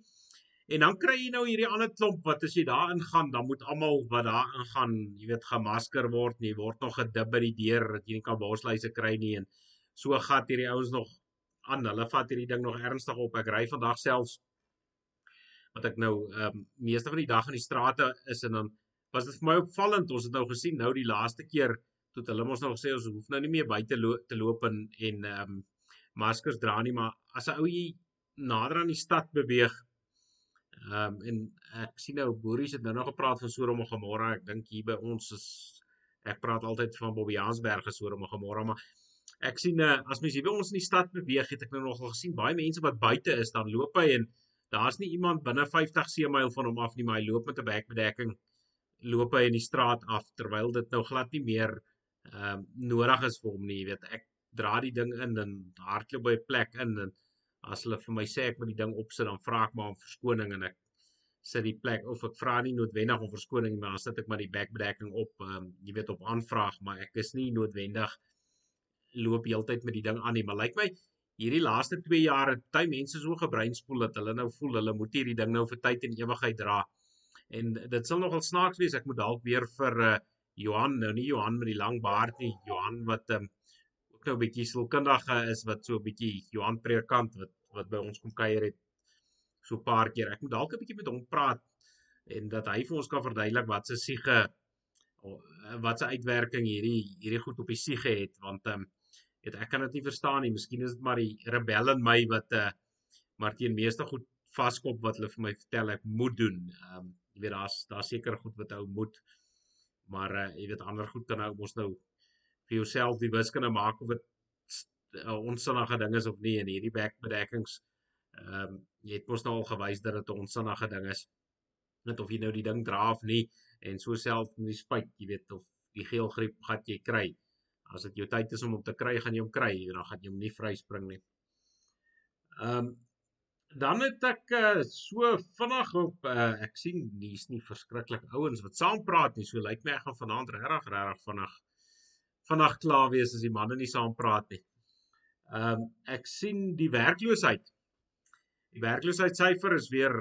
En dan kry jy nou hierdie ander klomp wat as jy daar ingaan, dan moet almal wat daar ingaan, jy weet, gemasker word nie, word nog gedib by die deur dat jy nie kan borsluise kry nie en so gat hierdie ouens nog aan. Hulle vat hierdie ding nog ernstig op. Ek ry vandag selfs wat ek nou ehm um, meeste van die dag in die strate is en dan was dit vir my opvallend. Ons het nou gesien nou die laaste keer toe hulle ons nog sê ons hoef nou nie meer buite lo te loop en en ehm um, maskers dra nie, maar as 'n ou hier nader aan die stad beweeg ehm um, en ek sien nou boeries het nou nog gepraat van Sodom en Gomorra. Ek dink hier by ons is ek praat altyd van Bobbejaansberg en Sodom en Gomorra, maar ek sien uh, as mens hier by ons in die stad beweeg, het ek nou nogal gesien baie mense wat buite is, dan loop hy en daar's nie iemand binne 50 seemyl van hom af nie, maar hy loop met 'n bekbedekking loop hy in die straat af terwyl dit nou glad nie meer ehm um, nodig is vir hom nie, jy weet. Ek dra die ding in en hardloop by 'n plek in en as hulle vir my sê ek moet die ding opsit, dan vra ek maar om verskoning en ek sit die plek of ek vra nie noodwendig om verskoning maar dan sit ek maar die bekbedekking op, ehm um, jy weet op aanvraag, maar ek is nie noodwendig loop heeltyd met die ding aan nie, maar lyk my hierdie laaste 2 jaar het baie mense so gebreinspoel dat hulle nou voel hulle moet hierdie ding nou vir tyd en ewigheid dra. En dit sal nogal snaaks wees ek moet dalk weer vir uh, Johan, nou nie Johan met die lang baard nie, Johan wat um, ook nou 'n bietjie sielkundige is wat so 'n bietjie Johan predikant wat wat by ons kom kuier het so 'n paar keer. Ek moet dalk 'n bietjie met hom praat en dat hy vir ons kan verduidelik wat se siege wat se uitwerking hierdie hierdie goed op die siege het want ehm um, weet ek kan dit nie verstaan nie. Miskien is dit maar die rebel in my wat uh maar teen meeste goed vaskop wat hulle vir my vertel ek moet doen. Ehm um, jy weet daar's daar seker goed wat ou moet maar uh jy weet ander goed kan ou mos nou vir jouself die wiskunde maak of dit 'n uh, onsinnige ding is of nie en hierdie bekbedekkings ehm um, jy het mos nou al gewys dat dit 'n onsinnige ding is. Net of jy nou die ding dra of nie en so self met die spuit, jy weet of die geelgriep gat jy kry as dit jou tyd is om hom te kry, gaan jy hom kry en dan gaan jy hom nie vryspring nie. Ehm um, dan het ek uh, so vinnig op uh, ek sien hier's nie verskriklik ouens wat saam praat nie. So lyk my ek gaan vanaand regtig regtig vinnig vinnig klaar wees as die manne nie saam praat nie. Ehm um, ek sien die werkloosheid. Die werkloosheidssyfer is weer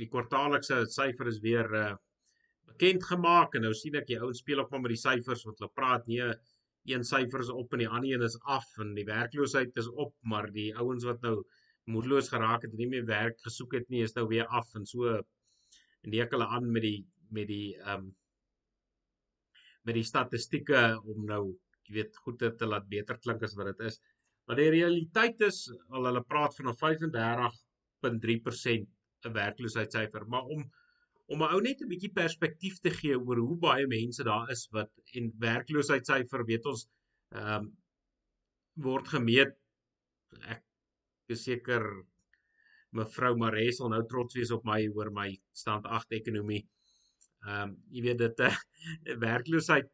die kwartaallikse syfer is weer uh, bekend gemaak en nou sien ek die ouens speel op met die syfers wat hulle praat nee een syfer is op en die ander een is af en die werkloosheid is op, maar die ouens wat nou moedeloos geraak het en nie meer werk gesoek het nie, is nou weer af en so en leek hulle aan met die met die ehm um, met die statistieke om nou jy weet goed te laat beter klink as wat dit is. Maar die realiteit is al hulle praat van 'n 35.3% 'n werkloosheidssyfer, maar om om 'n ou net 'n bietjie perspektief te gee oor hoe baie mense daar is wat en werkloosheidssyfer weet ons ehm um, word gemeet ek seker mevrou Maree sal nou trots wees op my oor my stand 8 ekonomie. Ehm um, jy weet dit uh, werkloosheid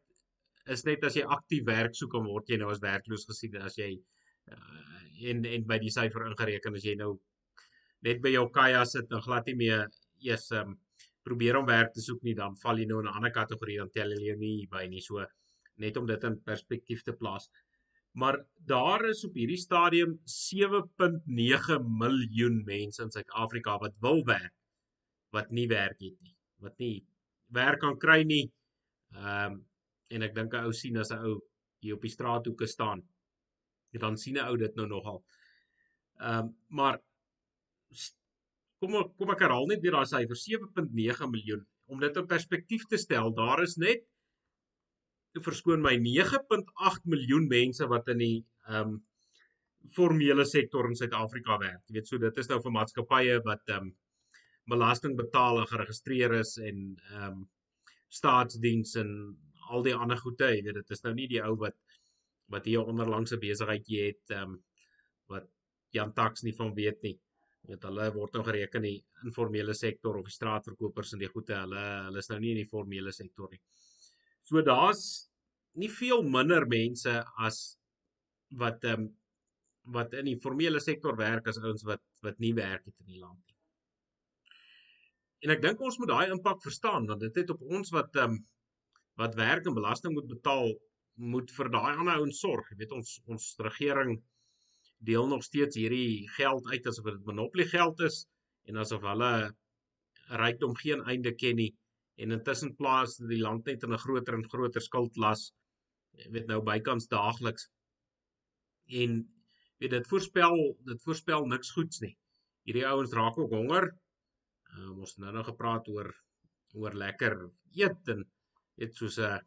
is net as jy aktief werk soek dan word jy nou as werkloos gesien as jy uh, en en by die syfer ingereken as jy nou net by jou kaja sit en glad nie meer eers ehm um, probeer om werk te soek nie, dan val jy nou in 'n ander kategorie dan tel jy nie by nie so net om dit in perspektief te plaas. Maar daar is op hierdie stadium 7.9 miljoen mense in Suid-Afrika wat wil werk wat nie werk het nie, wat nie werk kan kry nie. Ehm um, en ek dink 'n ou sien as 'n ou hier op die straathoeke staan, dan sien 'n ou dit nou nogal. Ehm um, maar kom kom ek herhaal net weer daai syfer 7.9 miljoen om dit in perspektief te stel daar is net verskoon my 9.8 miljoen mense wat in die ehm um, formele sektor in Suid-Afrika werk. Jy weet so dit is nou vir maatskappye wat ehm um, belasting betaal en geregistreer is en ehm um, staatsdiens en al die ander goede, jy weet dit is nou nie die ou wat wat hier onderlangse besigheidjie het ehm um, wat Jan Tax nie van weet nie. Jy weet hulle word nou gereken in die informele sektor of die straatverkopers en die goede, hulle hulle is nou nie in die formele sektor nie. So daar's nie veel minder mense as wat ehm um, wat in die formele sektor werk as ouens wat wat nie werk het in die land nie. En ek dink ons moet daai impak verstaan want dit het op ons wat ehm um, wat werk en belasting moet betaal moet vir daai ander ouens sorg. Jy weet ons ons regering deel nog steeds hierdie geld uit asof dit monopolie geld is en asof hulle rykdom geen einde ken nie en intussen plaas die land net in 'n groter en groter skuldlas. Jy weet nou bykans daagliks. En weet dit voorspel dit voorspel niks goeds nie. Hierdie ouens raak ook honger. Uh, ons het nou nog gepraat oor oor lekker eet en weet soos 'n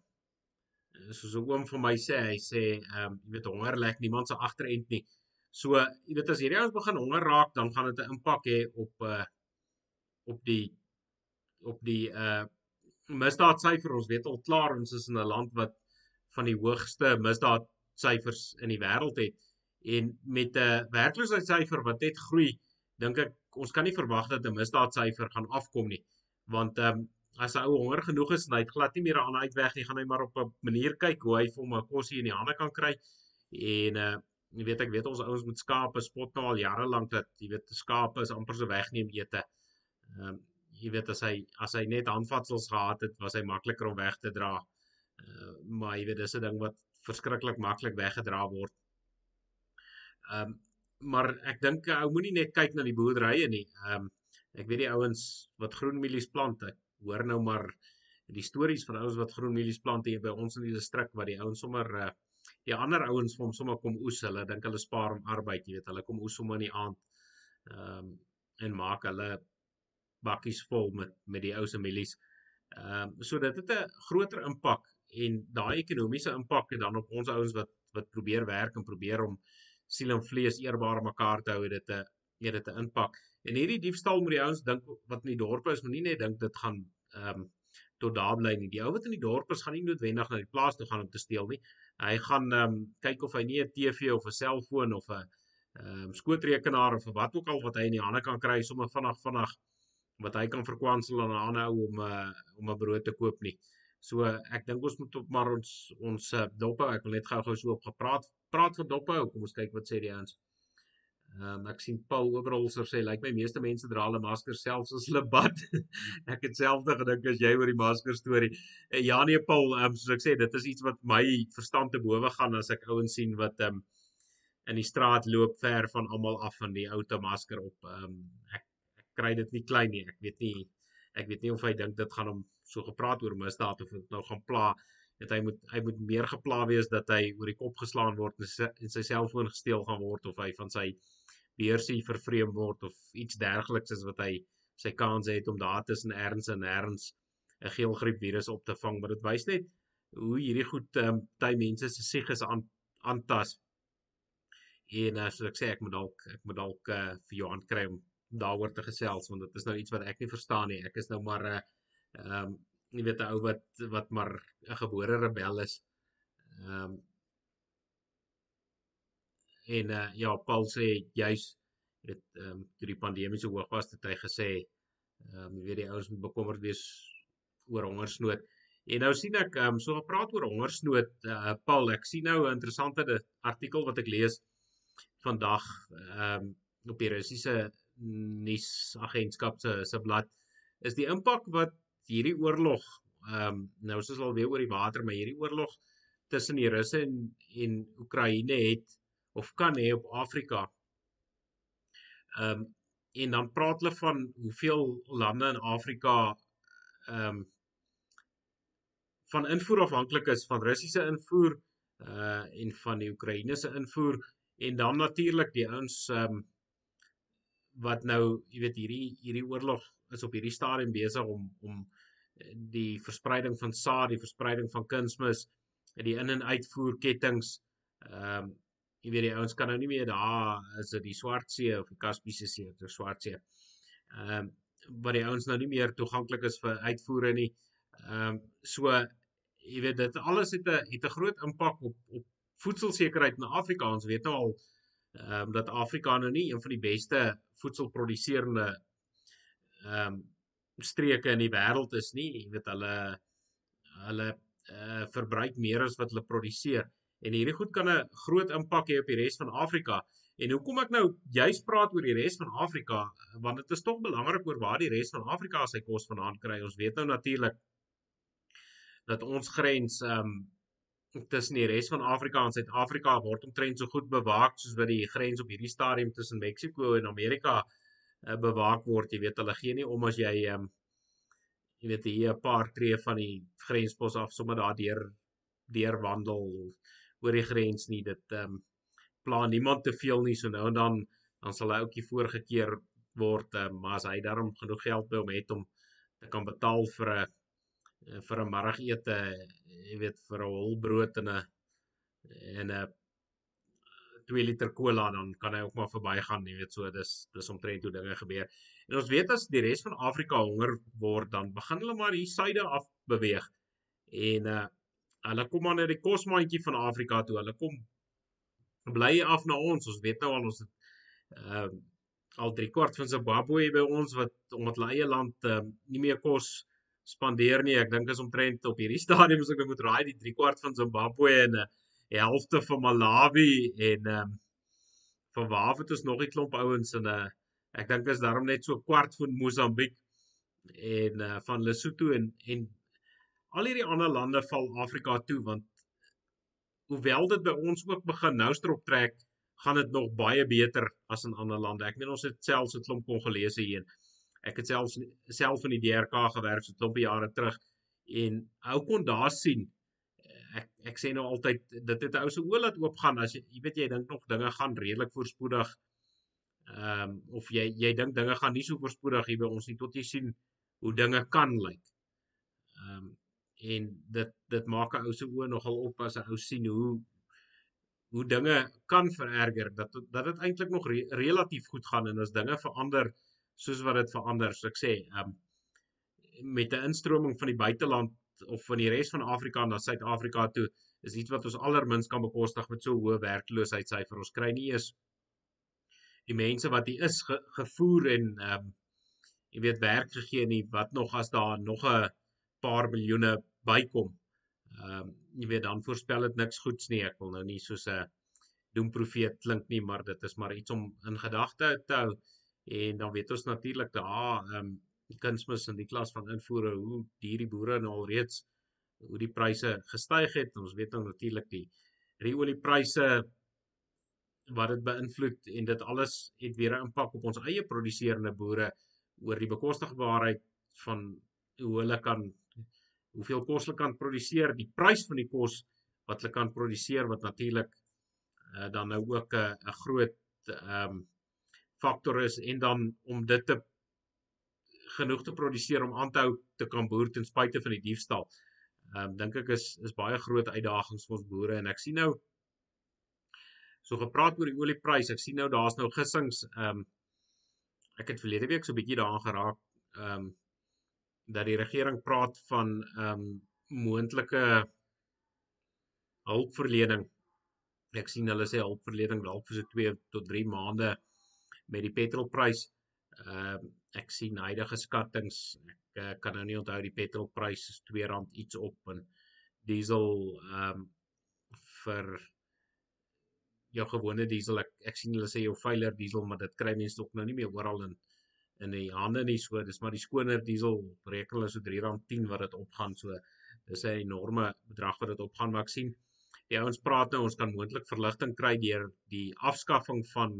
soos 'n oom van my sê, hy sê ehm um, jy weet honger lek niemand se agterend nie. So jy weet as hierdie ouens begin honger raak, dan gaan dit 'n impak hê op uh op die op die uh misdaadsyfer. Ons weet al klaar ons is in 'n land wat van die hoogste misdaadsyfers in die wêreld het en met 'n werkloosheidssyfer wat net groei, dink ek ons kan nie verwag dat 'n misdaadsyfer gaan afkom nie. Want ehm um, as 'n ou honger genoeg is en hy het glad nie meer aan uitweg nie, gaan hy maar op 'n manier kyk hoe hy vir hom 'n kosie in die hande kan kry. En uh jy weet ek weet ons ouens met skape spot nou al jare lank dat jy weet skape is amper so wegneem ete. Ehm um, jy weet as hy as hy net handvatsels gehad het, was hy makliker om weg te dra. Uh maar jy weet dis 'n ding wat verskriklik maklik weggedra word. Ehm um, maar ek dink ou moenie net kyk na die boerderye nie. Ehm um, ek weet die ouens wat groen mielies plant, ek hoor nou maar die stories van ouens wat groen mielies plant hier by ons in die distrik waar die ouens sommer uh, die ander ouens vir hom sommer kom oes. Hulle dink hulle spaar om arbeid, jy weet, hulle kom oes sommer in die aand. Ehm um, en maak hulle bakkies vol met met die ou se mielies. Ehm um, so dit 'n groter impak en daai ekonomiese impak het dan op ons ouens wat wat probeer werk en probeer om siel en vlees eerbaar mekaar te hou het dit 'n het dit 'n impak. En hierdie diefstal moet die ouens dink wat in die dorp is, moenie net dink dit gaan ehm um, tot daar bly nie. Die ou wat in die dorp is, gaan nie noodwendig na die plaas toe gaan om te steel nie. Hy gaan ehm um, kyk of hy nie 'n TV of 'n selfoon of 'n ehm um, skootrekenaar of wat ook al wat hy in die hande kan kry sommer vinnig vinnig wat hy kan verkwansel aan 'n ander ou om 'n uh, om 'n brood te koop nie. So ek dink ons moet op maar ons ons uh, dophou. Ek wil net gou-gou so op gepraat praat van dophou. Kom ons kyk wat sê die ouens. Ehm um, ek sien Paul Oberholzer sê lyk like my meeste mense dra hulle maskers selfs as hulle bad. ek het selfde gedink as jy oor die masker storie. En ja nee Paul, ehm um, soos ek sê, dit is iets wat my verstand te bowe gaan as ek ouens sien wat ehm um, in die straat loop ver van almal af van die ou te masker op. Ehm um, ek kry dit nie klein nie. Ek weet nie ek weet nie of hy dink dit gaan hom so gepraat oor misdaad of dit nou gaan pla dat hy moet hy moet meer gepla wees dat hy oor die kop geslaan word en sy, sy selfoon gesteel gaan word of hy van sy beursie vervreem word of iets dergeliks is wat hy sy kans het om daar tussen erns en erns 'n geelgriep virus op te vang maar dit wys net hoe hierdie goed ehm um, ty mense se siges aan aantas en uh, soos ek sê ek moet dalk ek moet dalk uh, vir Johan kry om daaroor te gesels want dit is nou iets wat ek nie verstaan nie. Ek is nou maar 'n uh, ehm um, jy weet 'n ou wat wat maar 'n gebore rebel is. Ehm um, en uh, ja, Paul sê juis dit ehm um, toe die pandemie so hoog was, het hy gesê ehm um, jy weet die ouens moet bekommerd wees oor hongersnood. En nou sien ek ehm um, so gepraat oor hongersnood, uh, Paul, ek sien nou 'n interessante artikel wat ek lees vandag ehm um, op die Russiese nuusagentskap se se blad is die impak wat hierdie oorlog ehm um, nou soos al weer oor die water maar hierdie oorlog tussen die Russe en en Oekraïne het of kan hê op Afrika. Ehm um, en dan praat hulle van hoeveel lande in Afrika ehm um, van invoer afhanklik is van Russiese invoer uh en van die Oekraïense invoer en dan natuurlik die ouens ehm um, wat nou, jy weet, hierdie hierdie oorlog is op hierdie stadium besig om om eh, die verspreiding van saad, die verspreiding van kunsmis, die in- en uitvoer kettinge ehm um, jy weet die ouens kan nou nie meer daar is dit die Swartsee of die Kaspiese See of die Swartsee. Ehm um, wat die ouens nou nie meer toeganklik is vir uitvoere nie. Ehm um, so jy weet dit alles het 'n het 'n groot impak op op voedselsekerheid in Afrika. Ons weet nou al ehm um, dat Afrika nou nie een van die beste voedselproduserende ehm um, streke in die wêreld is nie. Jy weet hulle hulle uh, verbruik meer as wat hulle produseer en hierdie goed kan 'n groot impak hê op die res van Afrika. En hoekom ek nou juist praat oor die res van Afrika, want dit is tog belangrik oor waar die res van Afrika sy kos vandaan kry. Ons weet nou natuurlik dat ons grens ehm um, tussen die res van Afrika en Suid-Afrika word omtrent so goed bewaak soos wat die grens op hierdie stadium tussen Mexiko en Amerika uh, bewaak word. Jy weet hulle gee nie om as jy um, jy weet hier 'n paar tree van die grenspos af sommer daar deur deur wandel oor die grens nie. Dit ehm um, pla niemand te veel nie. So nou en dan dan sal hy ouetjie voorgekeer word, um, maar as hy daarom genoeg geld by hom het om te kan betaal vir 'n vir 'n middagete, jy weet vir 'n hol brood en 'n en 'n 2 liter cola dan kan hy ook maar verbygaan, jy weet so dis dis omtrent hoe dinge gebeur. En ons weet as die res van Afrika honger word, dan begin hulle maar hier suide af beweeg. En uh hulle kom maar na die kosmandjie van Afrika toe. Hulle kom bly af na ons. Ons weet nou al ons het uh al 3 kwart van Zimbabwe by ons wat omdat hulle eie land uh, nie meer kos spandeer nie. Ek dink is omtrent op hierdie stadium as ek moet raai die 3 kwart van Zimbabwe en 'n uh, helfte van Malawi en ehm um, van waar het ons nog 'n klomp ouens en 'n uh, ek dink is daarom net so kwart van Mosambiek en uh, van Lesotho en en al hierdie ander lande val Afrika toe want hoewel dit by ons ook begin nou strop trek, gaan dit nog baie beter as in ander lande. Ek meen ons het selfs 'n klomp Kongolese hierheen. Ek het selfs self in die DRK gewerk so 'n klompie jare terug en ou kon daar sien ek ek sê nou altyd dit het ou se oë laat oopgaan as jy jy weet jy dink nog dinge gaan redelik voorspoedig ehm um, of jy jy dink dinge gaan nie so voorspoedig hier by ons nie tot jy sien hoe dinge kan lyk. Ehm um, en dit dit maak 'n ou se oë nogal op as 'n ou sien hoe hoe dinge kan vererger dat dat dit eintlik nog re, relatief goed gaan en as dinge verander soos wat dit verander. So ek sê, ehm um, met 'n instroming van die buiteland of van die res van Afrika na Suid-Afrika toe is iets wat ons allermins kan bekostig met so hoë werkloosheidssyfer. Ons kry nie eens die mense wat hier is ge, gevoer en ehm um, jy weet werk gegee nie wat nog as daar nog 'n paar miljoene bykom. Ehm um, jy weet dan voorspel dit niks goeds nie. Ek wil nou nie soos 'n doemprofeet klink nie, maar dit is maar iets om in gedagte te hou en dan weet ons natuurlik daar ehm um, kunsmis in die klas van invoere hoe duur die boere nou al reeds hoe die pryse gestyg het. Ons weet nou natuurlik die die oliepryse wat dit beïnvloed en dit alles het weer 'n impak op ons eie produseerende boere oor die bekostigbaarheid van hoe hulle kan hoeveel kos hulle kan produseer die prys van die kos wat hulle kan produseer wat natuurlik uh, dan nou ook 'n 'n groot ehm um, faktor is en dan om dit te genoeg te produseer om aan te hou te kan boer ten spyte van die diefstal. Ehm um, dink ek is is baie groot uitdagings vir ons boere en ek sien nou so gepraat oor die oliepryse. Ek sien nou daar's nou gissings ehm um, ek het verlede week so 'n bietjie daaraan geraak ehm um, dat die regering praat van ehm um, moontlike hulpverlening. Ek sien hulle sê hulpverlening dalk vir so 2 tot 3 maande met die petrolprys. Ehm uh, ek sien huidige skattings, ek uh, kan nou nie onthou die petrolprys is R2 iets op en diesel ehm um, vir jou gewone diesel ek ek sien hulle sê jou veiler diesel maar dit kry mense ook nou nie meer oral in in die hande nie so dis maar die skoner diesel reken hulle so R3.10 wat dit opgaan so dis 'n enorme bedrag wat dit opgaan maar ek sien die ouens praat nou ons kan moontlik verligting kry deur die afskaffing van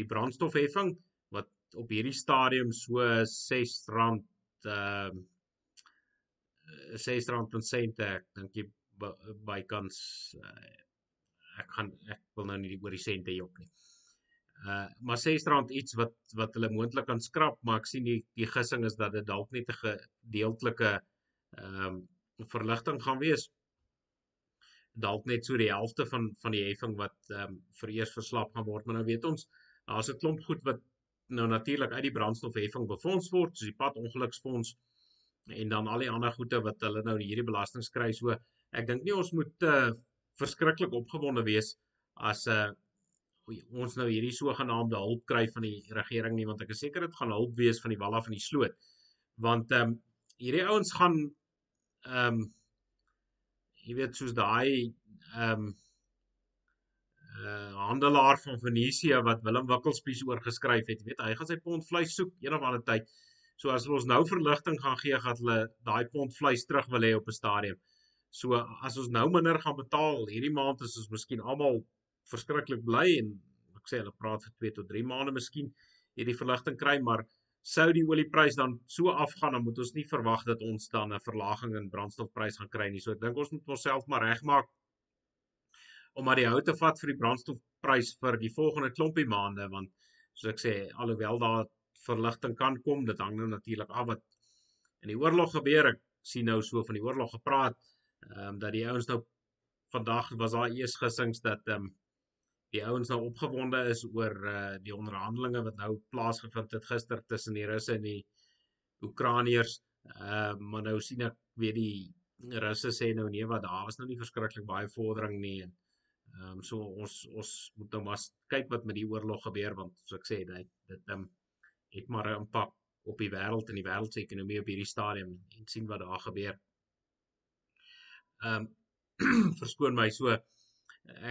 die brandstofheffing wat op hierdie stadium so R6 ehm uh, R6 ek dink jy bykans uh, ek gaan ek wil nou nie oor die sente jok nie. Uh maar R6 iets wat wat hulle moontlik kan skrap, maar ek sien die die gissing is dat dit dalk net 'n gedeeltelike ehm um, verligting gaan wees. dalk net so die helfte van van die heffing wat ehm um, vereers verslap gaan word, maar nou weet ons daar's 'n klomp goed wat nou natuurlik uit die brandstofheffing befonds word, soos die padongeluksfonds en dan al die ander goede wat hulle nou hierdie belastings kry. So ek dink nie ons moet uh, verskriklik opgewonde wees as 'n uh, ons nou hierdie sogenaamde hulp kry van die regering nie want ek is seker dit gaan hulp wees van die wal af van die sloot. Want ehm um, hierdie ouens gaan ehm um, jy weet soos daai ehm um, uh handelaar van Venesië wat Willem Wikkelspies oor geskryf het, weet hy gaan sy pond vleis soek een of ander tyd. So as ons nou verligting gaan gee, gaan hulle daai pond vleis terug wil hê op 'n stadium. So as ons nou minder gaan betaal hierdie maand is ons miskien almal verskriklik bly en ek sê hulle praat vir 2 tot 3 maande miskien hierdie verligting kry, maar sou die olieprys dan so afgaan, dan moet ons nie verwag dat ons dan 'n verlaging in brandstofprys gaan kry nie. So ek dink ons moet onsself maar regmaak om maar die hou te vat vir die brandstofprys vir die volgende klompie maande want soos ek sê alhoewel daar verligting kan kom, dit hang nou natuurlik af wat in die oorlog gebeur. Ek sien nou so van die oorlog gepraat, ehm um, dat die ouens nou vandag was daar eers gesings dat ehm um, die ouens nou opgewonde is oor uh die onderhandelinge wat nou plaasgevind het gister tussen die Russe en die Oekraïners. Uh maar nou sien ek weet die Russe sê nou nee wat daar was nou nie verskriklik baie vordering nie en ehm um, so ons ons moet nou maar kyk wat met die oorlog gebeur want soos ek sê dit dit ehm um, het maar 'n impak op die wêreld en die wêreldsekonomie op hierdie stadium en sien wat daar gebeur. Ehm um, verskoon my so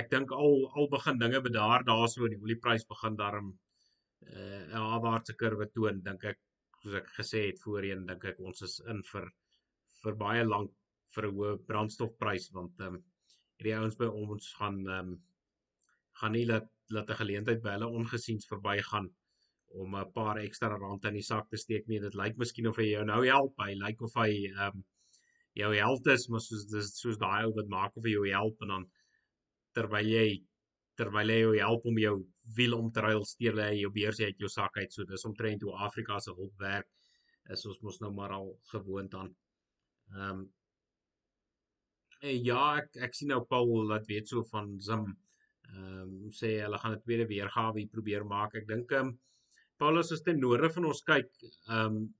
ek dink al al begin dinge bedaar daarso in die olieprys begin daarom uh, 'n afwaartse kurwe toon dink ek soos ek gesê het voorheen dink ek ons is in vir vir baie lank vir 'n hoë brandstofprys want ehm um, hierdie ouens by ons gaan ehm um, gaan nie laat laat 'n geleentheid by hulle ongesiens verbygaan om 'n paar ekstra rand in die sak te steek nie. Dit lyk miskien of hy jou nou help. Hy lyk of hy ehm um, jou help is maar soos dis soos daai ou wat maak of hy jou help en dan terwyl jy terwyl jy help om jou wiel om te ruil steel hy jou beursie uit jou sak uit. So dis omtrent hoe Afrika se hulp werk is ons mos nou maar al gewoond aan. Ehm um, ja, ek ek sien nou Paul laat weet so van Zim. Ehm um, sê hulle gaan 'n tweede weergawe probeer maak. Ek dink ehm um, Paulus is ten noorde van ons kyk. Ehm um,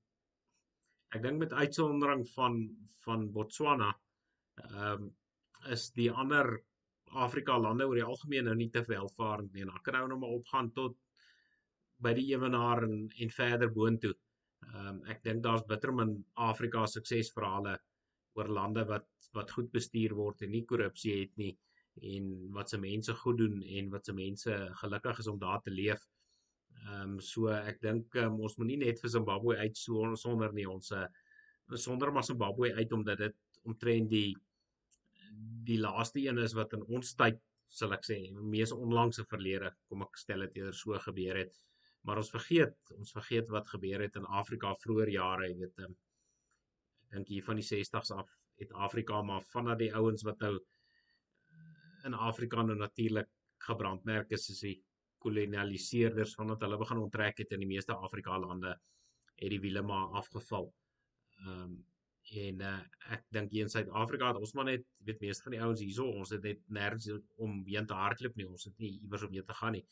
ek dink met uitsondering van van Botswana ehm um, is die ander Afrika lande oor die algemeen nou nie te welvarend nie. Dan kan nou nog maar opgaan tot by die ewenaar en en verder boontoe. Ehm um, ek dink daar's bitter min Afrika suksesverhale oor lande wat wat goed bestuur word en nie korrupsie het nie en wat se mense goed doen en wat se mense gelukkig is om daar te leef. Ehm um, so ek dink um, ons moet nie net vir Zimbabwe uit so sonder nie ons uh, sonder maar Zimbabwe uit omdat dit omtrent die die laaste een is wat in ons tyd sal ek sê mees onlangse verlede kom ek stel dit eerder so gebeur het maar ons vergeet ons vergeet wat gebeur het in Afrika vroeër jare jy weet um, dink hier van die 60s af het Afrika maar vanaf die ouens wat nou in Afrika nou natuurlik gebrandmerk is as die kolonialiseerders vandat hulle begin onttrek het in die meeste Afrika lande het die wiele maar afgeval. Ehm um, En uh, ek dink hier in Suid-Afrika het ons maar net weet meeste van die ouens hierso ons het net nêrens om heen te hardloop nie ons het nie iewers om heen te gaan nie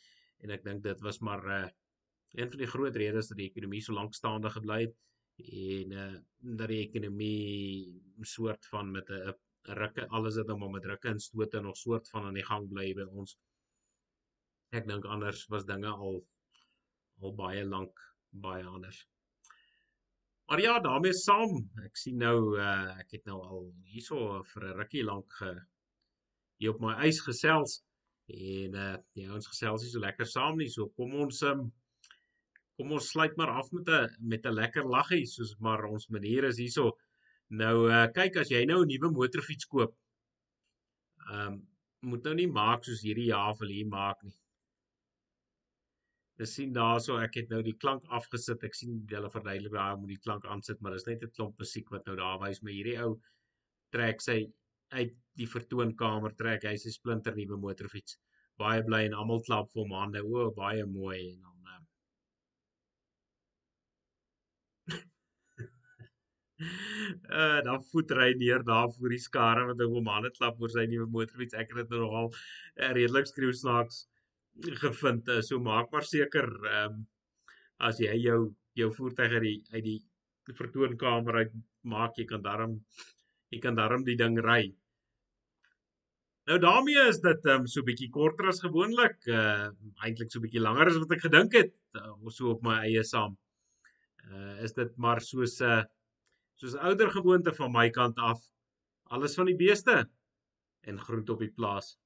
en ek dink dit was maar uh, een van die groot redes dat die ekonomie so lank staande gebly het en uh, dat die ekonomie soort van met 'n rukke alles het om met rukke en stote nog soort van aan die gang bly by ons ek dink anders was dinge al al baie lank baie anders Maar ja, daarmee saam. Ek sien nou uh ek het nou al hierso vir 'n rukkie lank ge hier op my ys gesels en uh die ouens gesels hier so lekker saam nie. So kom ons um kom ons sluit maar af met 'n met 'n lekker laggie soos maar ons manier is hierso. Nou uh kyk as jy nou 'n nuwe motorfiets koop. Um moet nou nie maak soos hierdie jaar wil hier maak nie. Ek sien daarso ek het nou die klank afgesit. Ek sien hulle verduidelik daar moet die klank aansit, maar dis net 'n klomp musiek wat nou daar wys met hierdie ou trek sy uit die vertoonkamer trek hy sy splinter nuwe motorfiets. Baie bly en almal klap vir hom hande. O, baie mooi en dan uh, uh dan voetry neer daar voor die skare wat ek hom hande klap oor sy nuwe motorfiets. Ek het dit nogal uh, redelik skreeu snaaks gevind. Uh, so maak maar seker ehm um, as jy jou jou voertuig uit die uit die vertoonkamer uit maak, jy kan daarom jy kan daarom die ding ry. Nou daarmee is dit ehm um, so bietjie korter as gewoonlik, uh eintlik so bietjie langer as wat ek gedink het, uh, so op my eie saam. Uh is dit maar soos 'n uh, soos ouer gewoonte van my kant af. Alles van die beeste en groente op die plaas.